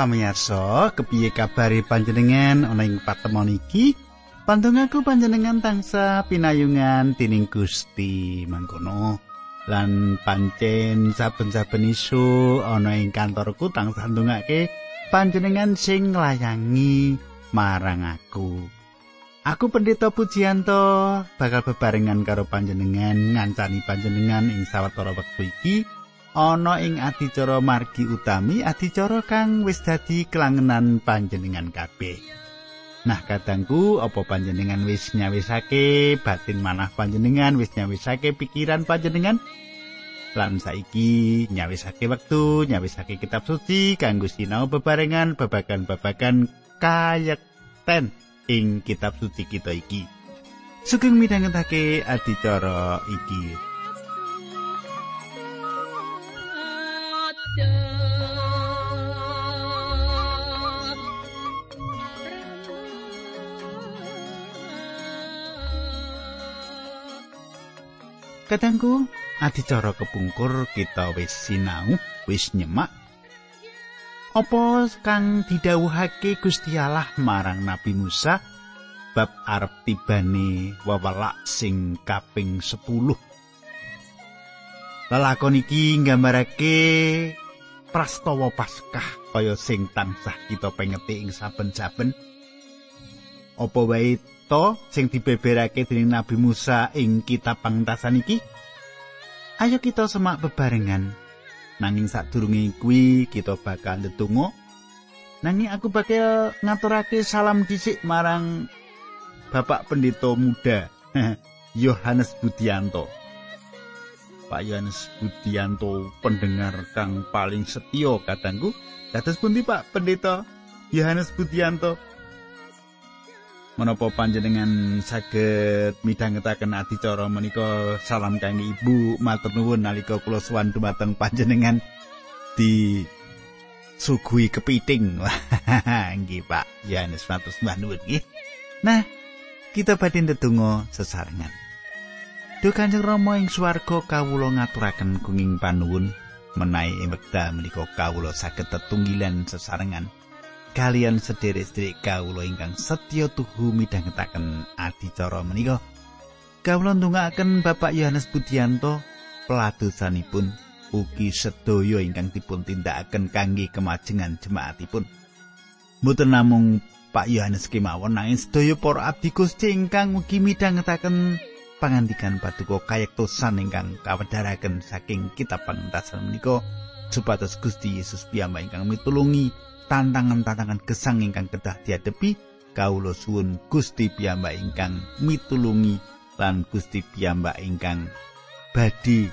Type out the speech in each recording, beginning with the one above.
Para pamirsa, kepiye kabare panjenengan ana ing patemon iki? Pandongaku panjenengan tangsa pinayungan tining Gusti mangkono. Lan pancen saben-saben isu ana ing kantorku tangsa ndongake panjenengan sing nglayangi marang aku. Aku pendeta Pujianto bakal bebarengan karo panjenengan ngancani panjenengan ing sawetara wektu iki ana ing adicara margi utami adicara kang wis dadi kelangenan panjenengan kabeh. Nah kadangku apa panjenengan wis nyawisake batin manah panjenengan wis nyawisake pikiran panjenengan? Lan saiki nyawisake wektu nyawisake kitab suci kanggo sinau bebarengan babagan-babagan kayekten ing kitab suci kita iki. Sugeng midhangetake adicara iki Kadangku, adicara kepungkur kita wis sinau, wis nyemak. Apa kang didhawuhake Gusti Allah marang Nabi Musa bab arep tibane wewelak sing kaping 10. Lalakon iki nggambarake prastawa Paskah kaya sing tansah kita pengeti ing saben-saben. Apa wae to sing dibeberake dening Nabi Musa ing kitab pangentasan iki? Ayo kita semak bebarengan. Nanging sadurunge kuwi kita bakal ndedonga. Nanging aku bakal ngaturake salam dhisik marang Bapak Pendeta Muda Yohanes Budianto. Pak Yohanes Budianto pendengar kang paling setia katangku. Dados pundi Pak Pendeta Yohanes Budianto? menapa panjenengan saged midhangetaken adicara menika salam kangge ibu matur nuwun nalika kula sowan dumateng panjenengan di sugui kepiting nggih Pak Yohanes matur nuwun nggih nah kita badhe ndedonga sesarengan Duh Kanjeng Rama ing swarga kawula ngaturaken gunging panuwun menawi ing wekdal menika kawula saged tetunggilan sesarengan kalian sederek-sederek kawula ingkang setya tuhu midhangetaken adicara menika. Kawula ndongaaken Bapak Yohanes Budianto peladosanipun ugi sedaya ingkang dipun tindakaken kangge kemajengan jemaatipun. Mboten namung Pak Yohanes kemawon nanging sedaya para abdi Gusti ingkang ugi midhangetaken pangandikan paduka kayektosan ingkang kawedharaken saking kitab pangentasan menika supados Gusti Yesus piyambak ingkang mitulungi tantangan-tantangan gesang ingkang kedah dihadapi kawula suwun Gusti piyambak ingkang mitulungi lan Gusti piyambak ingkang badhe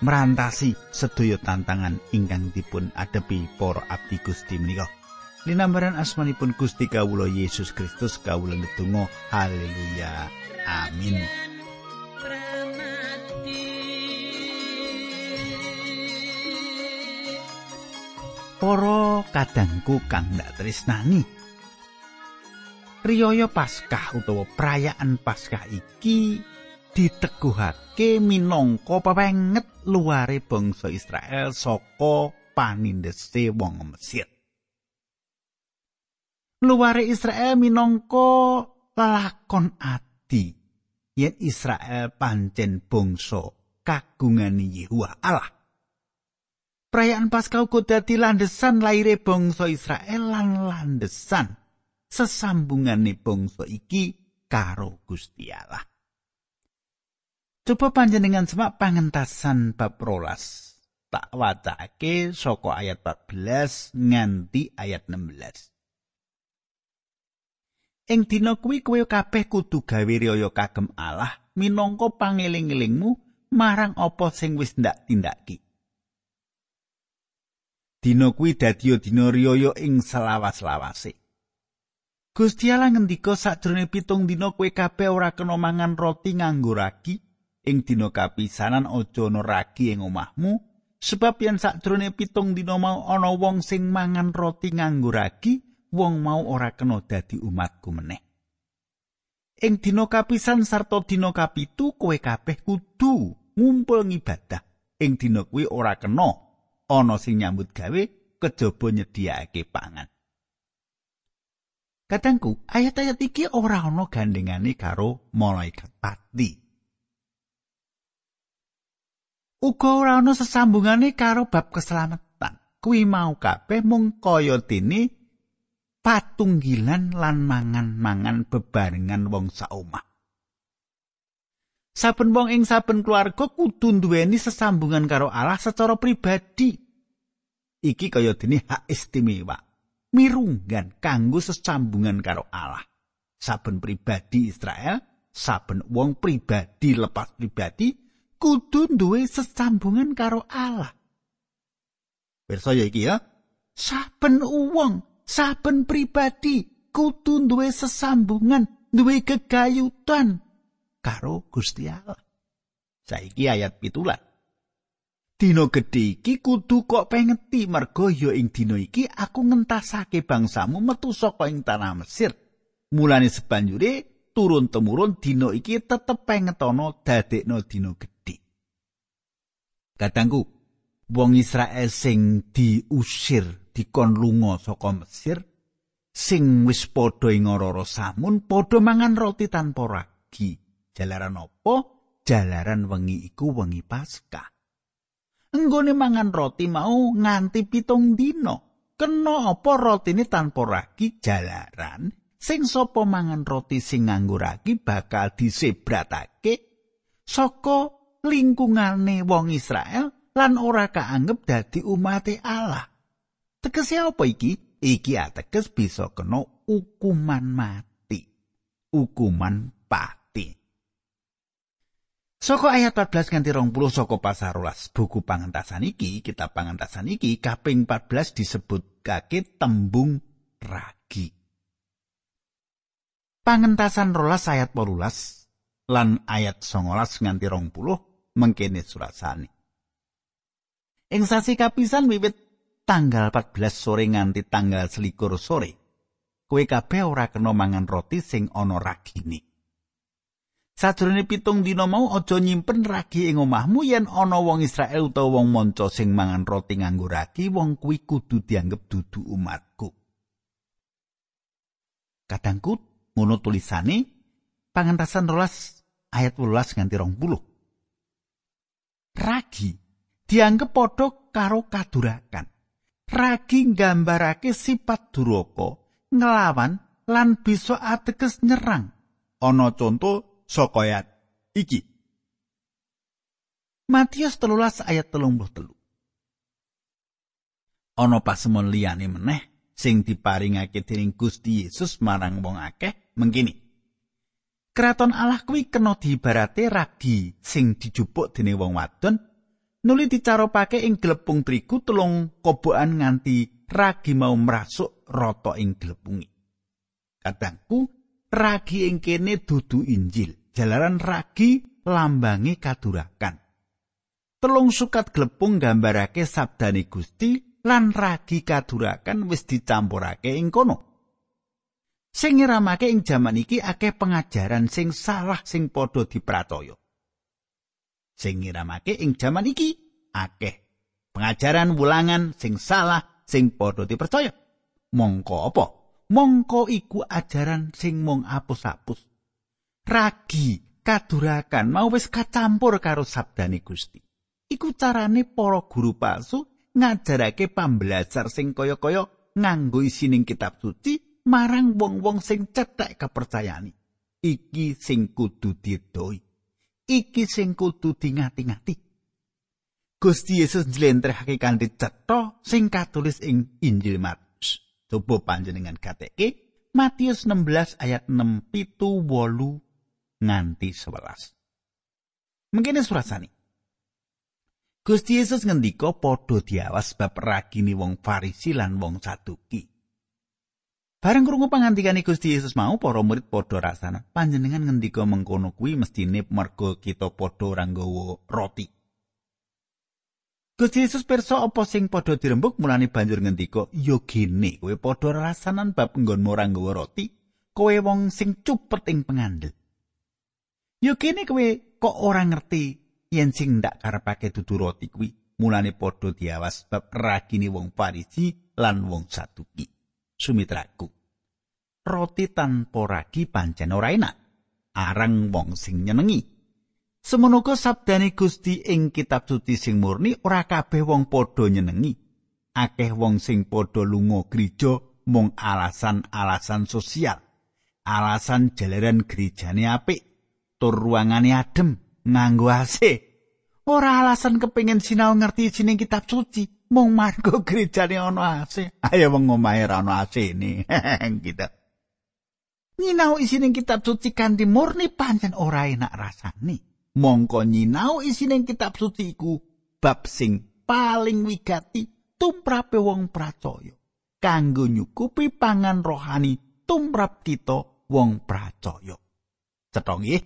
merantasi sedaya tantangan ingkang dipun adepi para abdi Gusti menika. Linambaran asmanipun Gusti kawula Yesus Kristus kawula ndedonga haleluya amin. Para kadangku kang ndak tresnani. Riyaya Paskah utawa perayaan Paskah iki diteguhake minangka pepenget luare bangsa Israel saka panindese wong Mesir. Luare Israel minangka lakon ati yen Israel pancen bangsa kagungane Yehuwa Allah. Perayaan Paskah uga dadi landesan laire bangsa Israel lan landesan sesambungane bangsa iki karo Gusti Allah. Coba panjenengan semak pangentasan bab rolas. Tak wacake saka ayat 14 nganti ayat 16. Ing dina kuwi kowe kabeh kudu gawe riyaya kagem Allah minangka pangeling-elingmu marang apa sing wis ndak tindakake. Dina kuwi dadi dina riyaya ing selawas-lawase. Gusti Allah ngendika sakjroning pitung dina kowe kabeh ora kena mangan roti nganggo ragi ing dina kapisanan aja ana ragi ing omahmu sebab yen sakjroning pitung dina mau ana wong sing mangan roti nganggo ragi wong mau ora kena dadi umatku meneh. Ing dina kapisan sarta dina kapitu kowe kabeh kudu ngumpul ngibadah. Ing dina kuwi ora kena ana sing nyambut gawe kejaba nyediakake pangan. Kadangku, ayat-ayat iki ora ana gandengane karo malaikat pati. Uga ora ana sesambungane karo bab keselamatan. Kuwi mau kabeh mung kaya dene patunggilan lan mangan-mangan bebarengan wong saomah. Saben wong ing saben keluarga kudu duweni sesambungan karo Allah secara pribadi. Iki kaya dene hak istimewa. Mirunggan kanggo sesambungan karo Allah. Saben pribadi Israel, saben wong pribadi lepas pribadi kudu duwe sesambungan karo Allah. Pirsa ya iki ya. Saben wong, saben pribadi kudu duwe sesambungan, duwe gegayutan karo Gusti Allah. Saiki ayat pitulah. Dino gedhe iki kudu kok pengeti mergo ya ing dina iki aku ngentasake bangsamu metu saka ing tanah Mesir. Mulane sebanjure turun temurun dina iki tetep pengetono dadekno dina gedhe. Katangku, wong Israel sing diusir dikon lunga saka Mesir sing wis padha ing ora samun padha mangan roti tanpa ragi. Jalaran apa? Jalaran wengi iku wengi Paskah. Enggone mangan roti mau nganti pitung dino. Kena apa rotine tanpa ragi jalaran? Sing sapa mangan roti sing nganggo ragi bakal disebratake saka lingkungane wong Israel lan ora kaanggep dadi umat Allah. Tegese apa iki? Iki ateges bisa kena hukuman mati. Hukuman pak. Soko ayat 14 nganti 20 saka pasal 12 buku pangentasan iki, kitab pangentasan iki kaping 14 disebut kake tembung ragi. Pangentasan rolas ayat 18 lan ayat 19 nganti 20 mengkene surasane. Ing sasi kapisan wiwit tanggal 14 sore nganti tanggal selikur sore, kowe kabeh ora kena mangan roti sing ana ragine. Sajroning pitung dina mau aja nyimpen ragi ing omahmu yen ana wong Israel utawa wong manca sing mangan roti nganggo ragi, wong kuwi kudu dianggep dudu umatku. Kadangku ngono tulisane pangentasan rolas ayat 18 nganti 20. Ragi dianggep padha karo kadurakan. Ragi nggambarake sifat duraka, nglawan lan bisa ateges nyerang. Ana contoh saka ayat iki. Matius telulas ayat telung telu. Ana pasemon liyane meneh sing diparingake dening Gusti Yesus marang wong akeh mengkini. Kraton Allah kuwi kena diibarate ragi sing dijupuk dening wong wadon nuli dicaropake ing glepung trigu telung kobokan nganti ragi mau merasuk rata ing glepungi. Kadangku ragi ing kene dudu Injil. Jalaran ragi lambangi kadurakan. Telung sukat glepung gambarake sabdane Gusti lan ragi kadurakan wis dicampurake ing kono. Sing ngiramake ing jaman iki akeh pengajaran sing salah sing padha dipratoyo. Sing ngiramake ing jaman iki akeh pengajaran wulangan sing salah sing padha dipercaya. Mongko apa? Mongko iku ajaran sing mung apus-apus. Ragi kadurakan mau wis kacampur karo sabdane Gusti. Iku carane para guru palsu ngajarake pambelajar sing kaya-kaya nganggo isining kitab suci marang wong-wong sing cethek kepercayaan. Iki sing kudu didoi. Iki sing kudu dingati-ngati. Gusti Yesus njlentrehake kanthi cetha sing katulis ing Injil Matius. Coba panjenengan gateke Matius 16 ayat 6 pitu wolu nganti 11. Mungkin surasani. Gusti Yesus ngendika padha diawas bab ragini wong Farisi lan wong Saduki. Bareng krungu pangandikane Gusti Yesus mau para murid padha rasana. Panjenengan ngendika mengkono kuwi mestine merga kita padha ora nggawa roti. Gusti Yesus pirsa apa sing padha dirembuk mulane banjur ngendika, "Ya gene kowe padha rasanan bab nggonmu ora nggawa roti, kowe wong sing cupet ing pengandel." Yo kene kowe kok ora ngerti yen sing ndak karepake dudu roti kuwi mulane padha diawas bab ragine wong Farisi lan wong Saduki. Sumitraku. Roti tanpa ragi pancen ora enak. Arang wong sing nyenengi. Semonoga sabdane Gusti ing kitab suci sing murni ora kabeh wong padha nyenengi. Akeh wong sing padha lunga gereja mung alasan-alasan sosial. Alasan jalaran gerejane apik, tur ruangane adem, nganggo AC. ora alasan kepengin sinau ngerti isining kitab suci. Mung margo gerejane ana AC ayo wong omahe ra ana AC ini. Gitu. Nyinau isining kitab suci kanthi murni pancen ora enak rasane. Mongko nyinau isining kitab suci iku bab sing paling wigati tumrape wong percaya kanggo nyukupi pangan rohani tumrap kita wong percaya cetha nah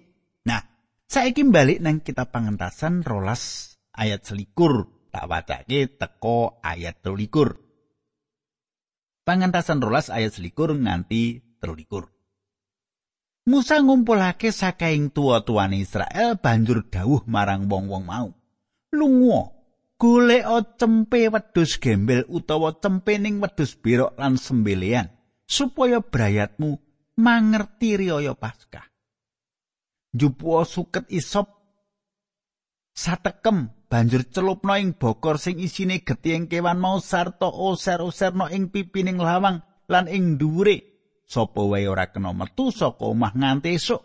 Saiki balik nang kitab pangentasan rolas ayat selikur tak wacake teko ayat telulikur. Pangentasan rolas ayat selikur nganti telulikur. Musa ngumpulake sakaing tua-tuane Israel banjur dawuh marang wong-wong mau. Lunga, golek cempe wedhus gembel utawa cempe ning wedhus birok lan sembelian supaya brayatmu mangerti riyaya Paskah. Njupuwa suket isop. Satekem banjur celupno ing bokor sing isine getieng kewan mau sarta oser-oserno ing pipining lawang lan ing dhuwure. Sapa wae ora kena metu saka omah nganti esuk?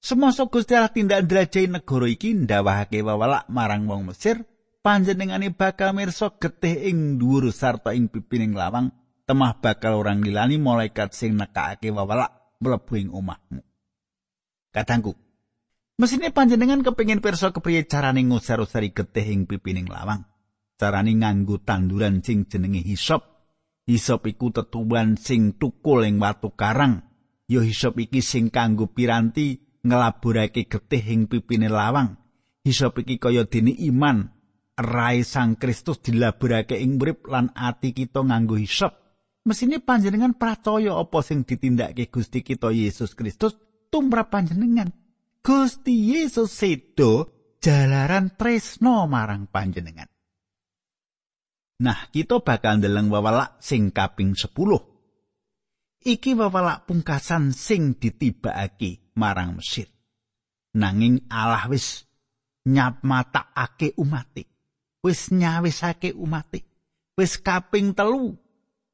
Semasa Gusti Allah tindak ndrajai negara iki ndawahake wewelak marang wong Mesir panjenengane bakal mirsa getih ing dhuwur sarta ing pipining lawang. Temah bakal orang lilani malaikat sing nekake wewelak mlebu ing omahmu Katangku. Mesine panjenengan kepengin pirsa kepriye carane ngusar-usari getih ing pipining lawang. Carane nganggo tanduran sing jenenge hisop. Hisop iku tetuban sing tukul ing watu karang. Yo hisop iki sing kanggo piranti ngelaburake getih ing pipine lawang. Hisop iki kaya dene iman. Rai Sang Kristus dilaburake ing urip lan ati kita nganggo hisop. Mesine panjenengan percaya apa sing ditindakake Gusti kita Yesus Kristus tumrap panjenengan. Gusti Yesus sedo jalaran tresno marang panjenengan. Nah, kita bakal ndeleng wewelak sing kaping 10. Iki wewelak pungkasan sing ditibakake marang Mesir. Nanging Allah wis nyapmatakake umate. Wis nyawisake umate. Wis kaping telu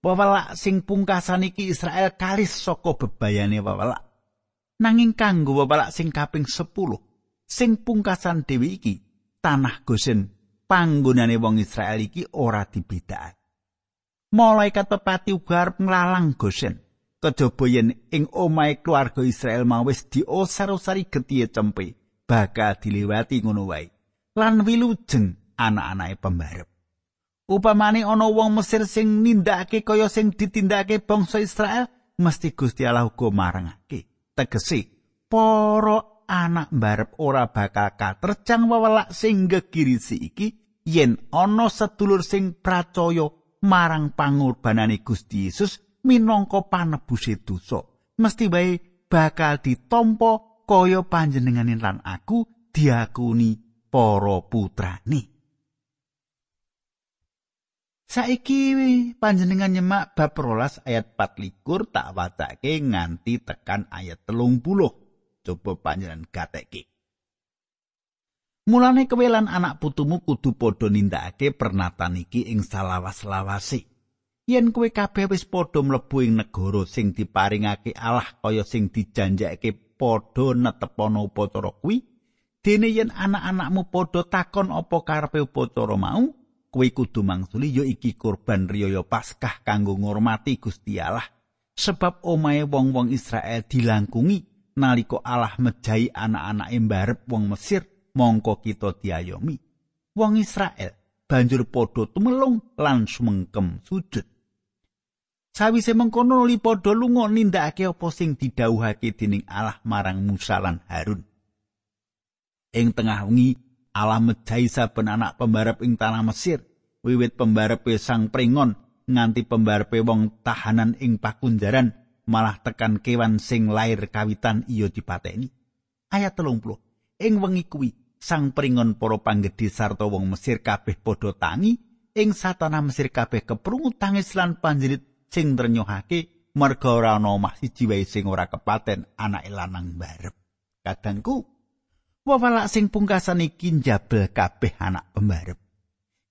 wewelak sing pungkasan iki Israel kalis saka bebayane wewelak nanging kanggo webalak sing kaping 10 sing pungkasan dewi iki tanah Gosen panggonane wong Israel iki ora dibedakake. Malaikat pepati uga arep nglalang Gosen. Kejaba yen ing omahe keluarga Israel mau wis diosar-osari getihe cempe bakal dilewati ngono wae lan wilujeng anak-anake pembarep. Upamane ana wong Mesir sing nindakake kaya sing ditindakake bangsa Israel mesti Gusti Allah uga marangake tegese para anak mbarep ora bakal katerjang wewelak sing gegirisi iki yen ana sedulur sing pracaya marang pangorbanane Gusti Yesus minangka panebuse dosa. Mesti wae bakal ditampa kaya panjenengane lan aku diakuni para putrane Saiki panjenengan nyemak bab rolas ayat 4 tak watake nganti tekan ayat telung puluh. Coba panjenengan gateki. Mulane kewelan anak putumu kudu padha nindakake pernatan iki ing salawas-lawase. Yen kowe kabeh wis padha mlebu ing negara sing diparingake Allah kaya sing dijanjekake padha netepono upacara kuwi, dene yen anak-anakmu padha takon apa karepe upacara mau, kowe kudu mangsuli ya iki kurban riyaya Paskah kanggo ngurmati Gusti Allah. Sebab omahe wong-wong Israel dilangkungi nalika Allah mejahi anak-anake mbarep wong Mesir mongko kita diayomi. Wong Israel banjur padha tumelung lan sumengkem sujud. Sawise mengkono li padha lunga nindakake apa sing didhawuhake dening Allah marang Musa lan Harun. Ing tengah wengi Allah mejahi saben anak pembarep ing tanah Mesir, wiwit pembarepe sang pringon nganti pembarepe wong tahanan ing pakunjaran malah tekan kewan sing lair kawitan iya dipateni. Ayat 30. Ing wengi kuwi sang pringon para panggedhe sarta wong Mesir kabeh padha tangi ing satana Mesir kabeh keprungu tangis lan panjerit sing trenyohake merga ora ana omah siji wae sing ora kepaten anake lanang barep kadangku wewalak sing pungkasan iki njabel kabeh anak pembarep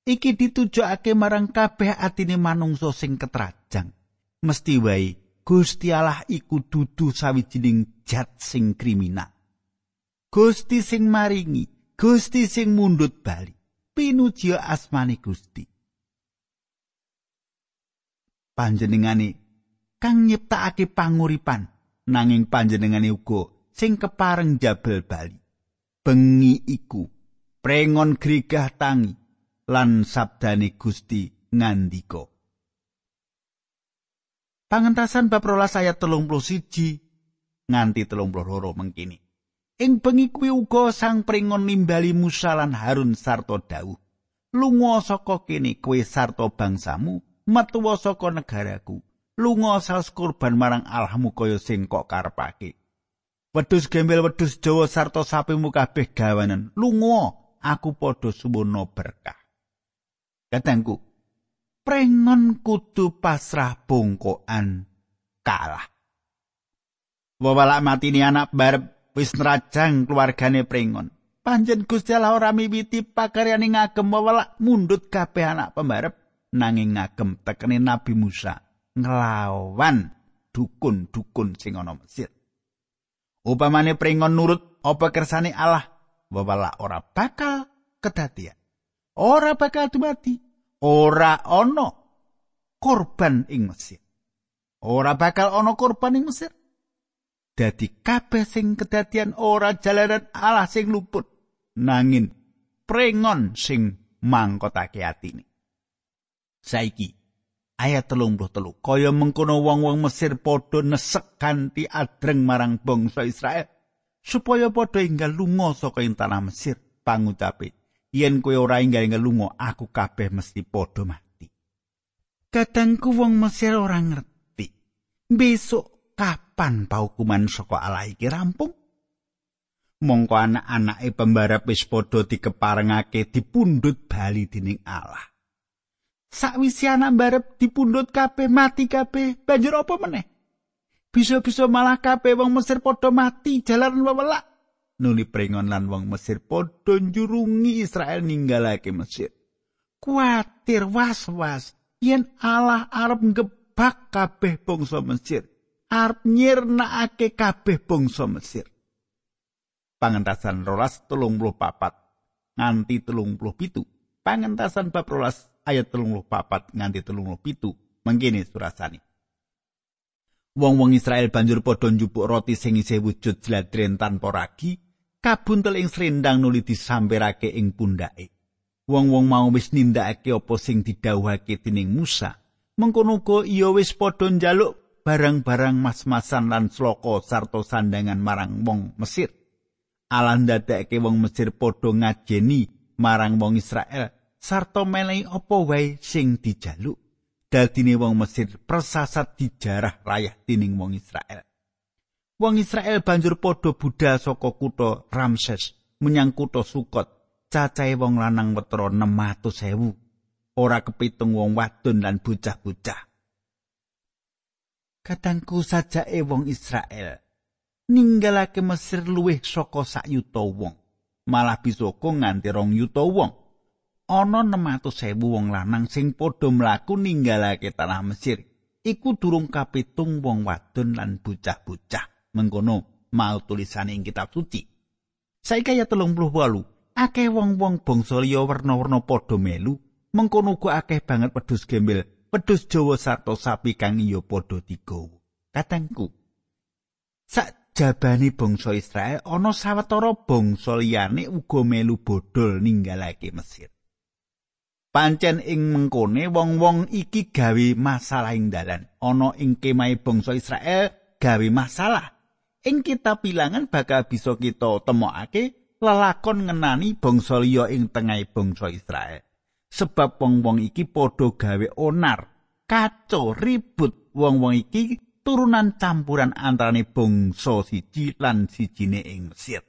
iki ditujokake marang kabeh atine manungsa sing ketrajang mesti wae Gusti Allah iku dudu sawijining jat sing kriminal. Gusti sing maringi, Gusti sing mundut bali. Pinuji asmane Gusti. Panjenengane kang nyiptakake panguripan nanging panjenengane uga sing kepareng jabel bali. Bengi iku prengon grigah tangi lan sabdane Gusti ngandika. Pangentasan bab rolas ayat telung puluh siji nganti telung puluh loro mengkini. Ing bengi kuwi uga sang pringon nimbali Musa lan Harun sarta dawuh. Lunga saka kene kowe sarta bangsamu, metu saka negaraku. Lunga saus kurban marang Allahmu kaya sing kok karepake. Wedhus gembel wedhus Jawa sarta sapimu kabeh gawanen. Lunga, aku padha suwono berkah. Katengku, prengon kudu pasrah bongkoan kalah. Wawalak mati ni anak barep wis nerajang keluargane prengon. Panjen Gusti Allah ora miwiti pakaryane ngagem wawalak mundut kabeh anak pembarep nanging ngagem tekene Nabi Musa nglawan dukun-dukun sing ana Mesir. Upamane prengon nurut apa kersane Allah, wawalak ora bakal kedadian. Ora bakal dumati. ora ana korban ing Mesir. Ora bakal ana korban ing Mesir. Dadi kabeh sing kedadian ora jalaran Allah sing luput nangin prengon sing mangkotake atine. Saiki ayat telung puluh telu. Kaya mengkono wong-wong Mesir padha nesek kanthi adreng marang bangsa Israel supaya padha inggal lunga saka ing tanah Mesir. Pangucape yen kowe ora enggal lunga aku kabeh mesti padha mati. Kadangku wong Mesir ora ngerti besok kapan paukuman saka Allah iki rampung? Mongko anak-anake pembarap wis padha dikeparengake dipundhut bali dening Allah sakwisi anak barep dipundhut kabeh mati kabeh banjur apa meneh bisa-bisa malah kabeh wong Mesir padha mati jalan wewelak nuli pringon lan wong Mesir padha njurungi Israel ninggalake Mesir. Kuatir was-was yen Allah arep ngebak kabeh bangsa Mesir, arep nyirnakake kabeh bangsa Mesir. Pangentasan rolas telung puluh papat nganti telung puluh pitu. Pangentasan bab rolas ayat telung puluh papat nganti telung. Mengkini surasani. Wong-wong Israel banjur padha njupuk roti sing isih wujud jladren tanpa ragi kabuntel ing srendang nuli disampirake ing pundhake. Wong-wong mau wis nindakake apa sing didhawuhake dening Musa. Mengkono uga iya wis padha njaluk barang-barang mas-masan lan sloka sarta sandangan marang wong Mesir. Allah ndadekake wong Mesir padha ngajeni marang wong Israel sarta menehi apa wae sing dijaluk. Dadine wong Mesir persasat dijarah layah dening wong Israel. Wong Israel banjur padha budal saka kutha Ramses menyang kutha Sukot. Cacahe wong lanang wetara 600.000. Ora kepitung wong wadon lan bocah-bocah. Katangku sajake wong Israel ninggalake Mesir luwih saka sak yuta wong. Malah bisa nganti rong yuta wong. Ana 600.000 wong lanang sing padha mlaku ninggalake tanah Mesir. Iku durung kapitung wong wadon lan bocah-bocah. mengkono mau tulisane ing kitab suci. Saiki ya 38. Akeh wong-wong bangsa liya werna-werna padha melu, mengkono uga akeh banget wedhus gembel, wedhus Jawa sarta sapi kang iya padha digawa. Katengku. Sak jabani bangsa Israel ana sawetara bangsa liyane uga melu bodol ninggalake Mesir. Pancen ing mengkone wong-wong iki gawe masalah ing dalan. Ana ing kemahe bangsa Israel gawe masalah. ing kitab bilangan bakal bisa kita temokake lelakon ngenani bangsa liya ing tengahing bangsa Israel. Sebab wong-wong iki padha gawe onar, kaco, ribut. Wong-wong iki turunan campuran antarane bangsa siji lan sijine ing Mesir.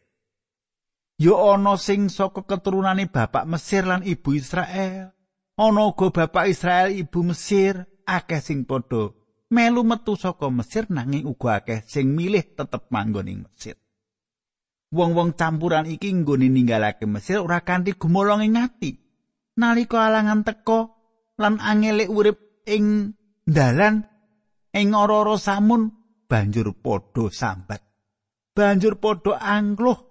ya ana sing saka keturunane bapak Mesir lan ibu Israel. Ana uga bapak Israel ibu Mesir, akeh sing padha melu metu saka Mesir nanging uga akeh sing milih tetep manggon ing Mesir. Wong-wong campuran iki nggone ninggalake Mesir ora kanthi gumolong ing ati. Nalika alangan teka lan angele urip ing dalan ing ora-ora samun banjur padha sambat. Banjur padha angluh.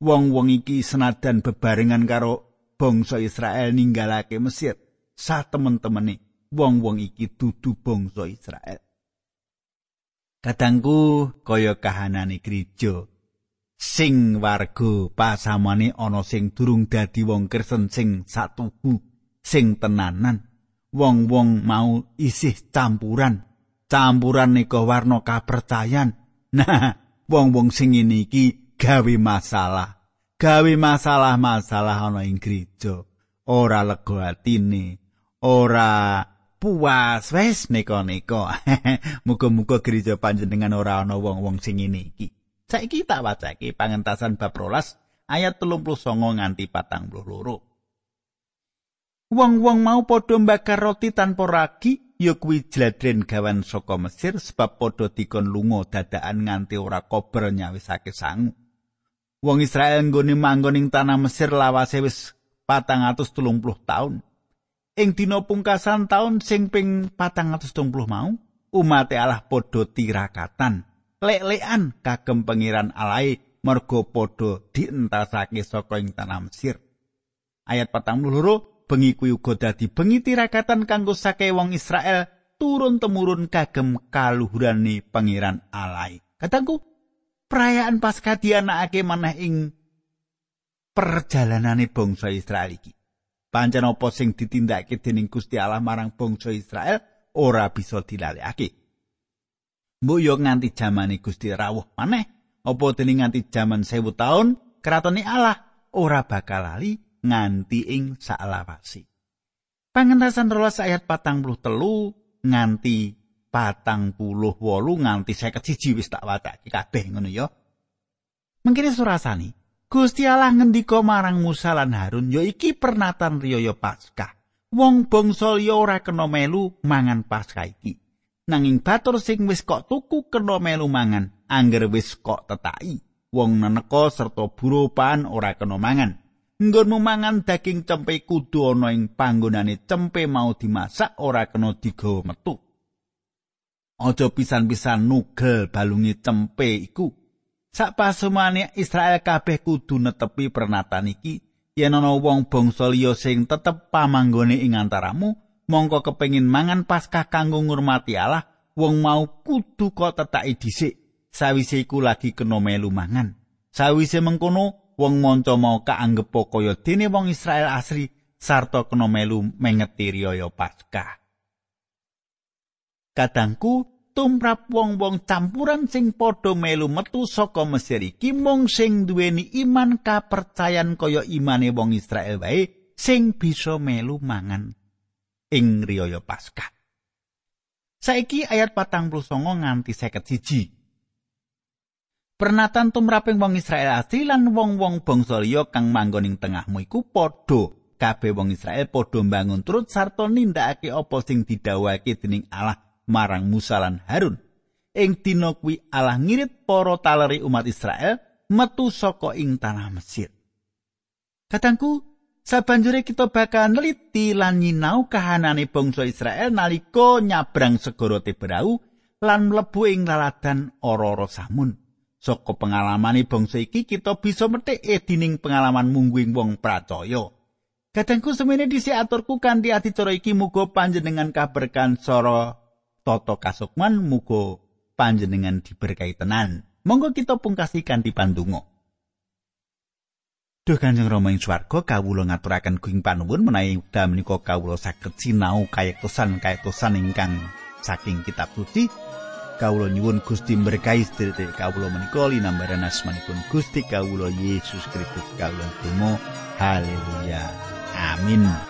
Wong-wong iki senadan bebarengan karo bangsa Israel ninggalake Mesir, sa temen-temene wong-wong iki dudu bangsa Israel. Kadangku kaya kahanane gereja sing warga pasamane ana sing durung dadi wong Kristen sing satuhu sing tenanan wong-wong mau isih campuran campuran nika warna kapercayan. Nah, wong-wong sing ngene iki gawe masalah. Gawe masalah-masalah ana ing gereja. Ora lega atine, ora puas wis nika-nika. Muga-muga gereja panjenengan ora ana wong-wong sing ngene iki. Saiki tak wacake pangentasan bab 12 ayat 39 nganti 42. Wong-wong mau padha mbakar roti tanpa ragi ya kuwi jladren gawan saka Mesir sebab padha dikon lunga dadakan nganti ora kober nyawisake sangu. Wong Israel nggone manggon ing tanah Mesir lawase wis 430 taun. Ing dina pungkasan taun sing ping 430 mau, umat Allah padha tirakatan, lek-lekan kagem pangeran alai merga padha dientasake saka ing tanah Mesir. Ayat 42 bengi kuwi uga dadi bengi tirakatan kanggo sake wong Israel turun temurun kagem kaluhurane pangeran alai. Katangku perayaan Paskah dianakake maneh ing perjalanane bangsa Israel iki. Pancen apa sing ditindakake dening Gusti Allah marang bangsa Israel ora bisa dilalekake. Mbok yo nganti jamane Gusti rawuh maneh, apa dening nganti jaman sewu taun kratone Allah ora bakal lali nganti ing salawasi. Pangentasan rolas ayat patang puluh telu nganti patang puluh wolu nganti saya keciji wis tak wataki kabeh ngono ya. Mengkini surasani, Gusti Allah ngendika marang Musa lan Harun ya iki pernatan riyaya Paskah. Wong bangsa liya ora kena melu mangan Paskah iki. Nanging batur sing wis kok tuku kena melu mangan, angger wis kok tetaki. Wong neneka serta burupan ora kena mangan. nggonmu mangan daging cempe kudu ana ing panggonane cempe mau dimasak ora kena digawa metu. Aja pisan-pisan nugel balungi cempe iku. Sak pasumane Israel kabeh kudu netepi pernatan iki yen ana wong bangsa liya sing tetep pamanggone ing antaramu mongko kepengin mangan Paskah kanggo ngurmati Allah wong mau kudu kok tetaki dhisik sawise iku lagi kena melu mangan. Sawise mengkono wong manca mau kaanggep kaya dene wong Israel asri sarta kena melu mengeti riyaya Paskah. Kadangku tumrap wong-wong campuran sing padha melu metu saka Mesir iki mung sing duweni iman kapercayan kaya imane wong Israel wae sing bisa melu mangan ing riyaya Paskah. Saiki ayat 49 nganti 51. Pernatan tumraping wong Israel asli lan wong-wong bangsa liya kang manggon ing tengahmu iku padha kabeh wong Israel padha mbangun turut sarta nindakake apa sing didhawuhake dening Allah marang Musa lan Harun. Ing dina kuwi Allah ngirit para taleri umat Israel metu saka ing tanah Mesir. Katangku, sabanjure kita bakal neliti lan nyinau kahanane bangsa Israel nalika nyabrang segara Tebrau lan mlebu ing laladan ora-ora samun. Saka pengalamane bangsa iki kita bisa metik edining pengalaman mungguing wong pracaya. Kadangku semene dhisik aturku kanthi adicara iki muga panjenengan kaberkan sora tata kasukman muga panjenengan diberkahi tenan. Monggo kita pungkasi kanthi pandonga. Duh Kanjeng Rama ing swarga kawula ngaturaken kuing panuwun menawi wekdal menika kawula saged sinau kayektosan-kayektosan ingkang saking kitab suci. kawula nyuwun Gusti berkahi sedherek kawula menika linambaran asmanipun Gusti kawula Yesus Kristus kawula tumo haleluya amin